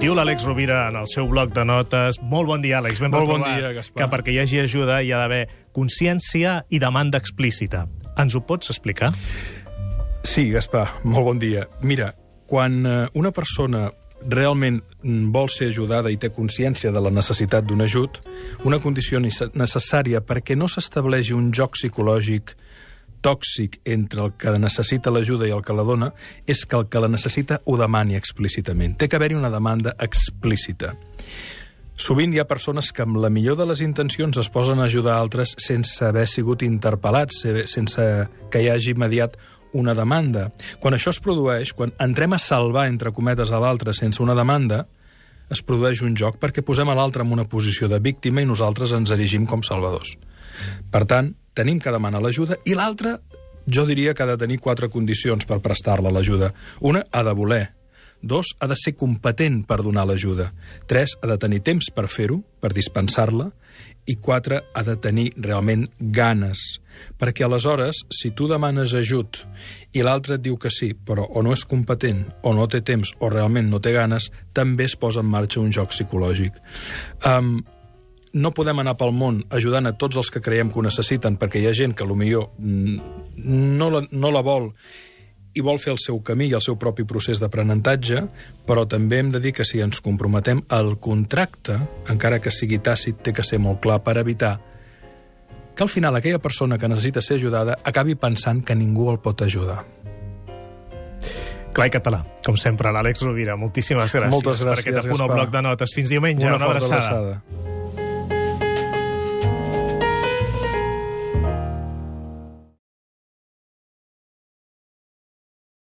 diu l'Àlex Rovira en el seu bloc de notes. Molt bon dia, Àlex. Ben Molt bon dia, Gaspar. Que perquè hi hagi ajuda hi ha d'haver consciència i demanda explícita. Ens ho pots explicar? Sí, Gaspar, molt bon dia. Mira, quan eh, una persona realment mm, vol ser ajudada i té consciència de la necessitat d'un ajut, una condició nece- necessària perquè no s'estableixi un joc psicològic tòxic entre el que necessita l'ajuda i el que la dona és que el que la necessita ho demani explícitament. Té que haver-hi una demanda explícita. Sovint hi ha persones que amb la millor de les intencions es posen a ajudar altres sense haver sigut interpel·lats, se- sense que hi hagi immediat una demanda. Quan això es produeix, quan entrem a salvar, entre cometes, a l'altre sense una demanda, es produeix un joc perquè posem a l'altre en una posició de víctima i nosaltres ens erigim com salvadors. Per tant, tenim que demanar l'ajuda i l'altre, jo diria que ha de tenir quatre condicions per prestar-la l'ajuda. Una, ha de voler. Dos, ha de ser competent per donar l'ajuda. Tres, ha de tenir temps per fer-ho, per dispensar-la. I quatre, ha de tenir realment ganes. Perquè aleshores, si tu demanes ajut i l'altre et diu que sí, però o no és competent, o no té temps, o realment no té ganes, també es posa en marxa un joc psicològic. Um, no podem anar pel món ajudant a tots els que creiem que ho necessiten, perquè hi ha gent que millor no la, no la vol i vol fer el seu camí i el seu propi procés d'aprenentatge, però també hem de dir que si ens comprometem al contracte, encara que sigui tàcit, té que ser molt clar per evitar que al final aquella persona que necessita ser ajudada acabi pensant que ningú el pot ajudar. Clar i català, com sempre, l'Àlex Rovira. Moltíssimes gràcies, Moltes per gràcies, aquest apunt al bloc de notes. Fins diumenge. Una Una, abraçada. abraçada.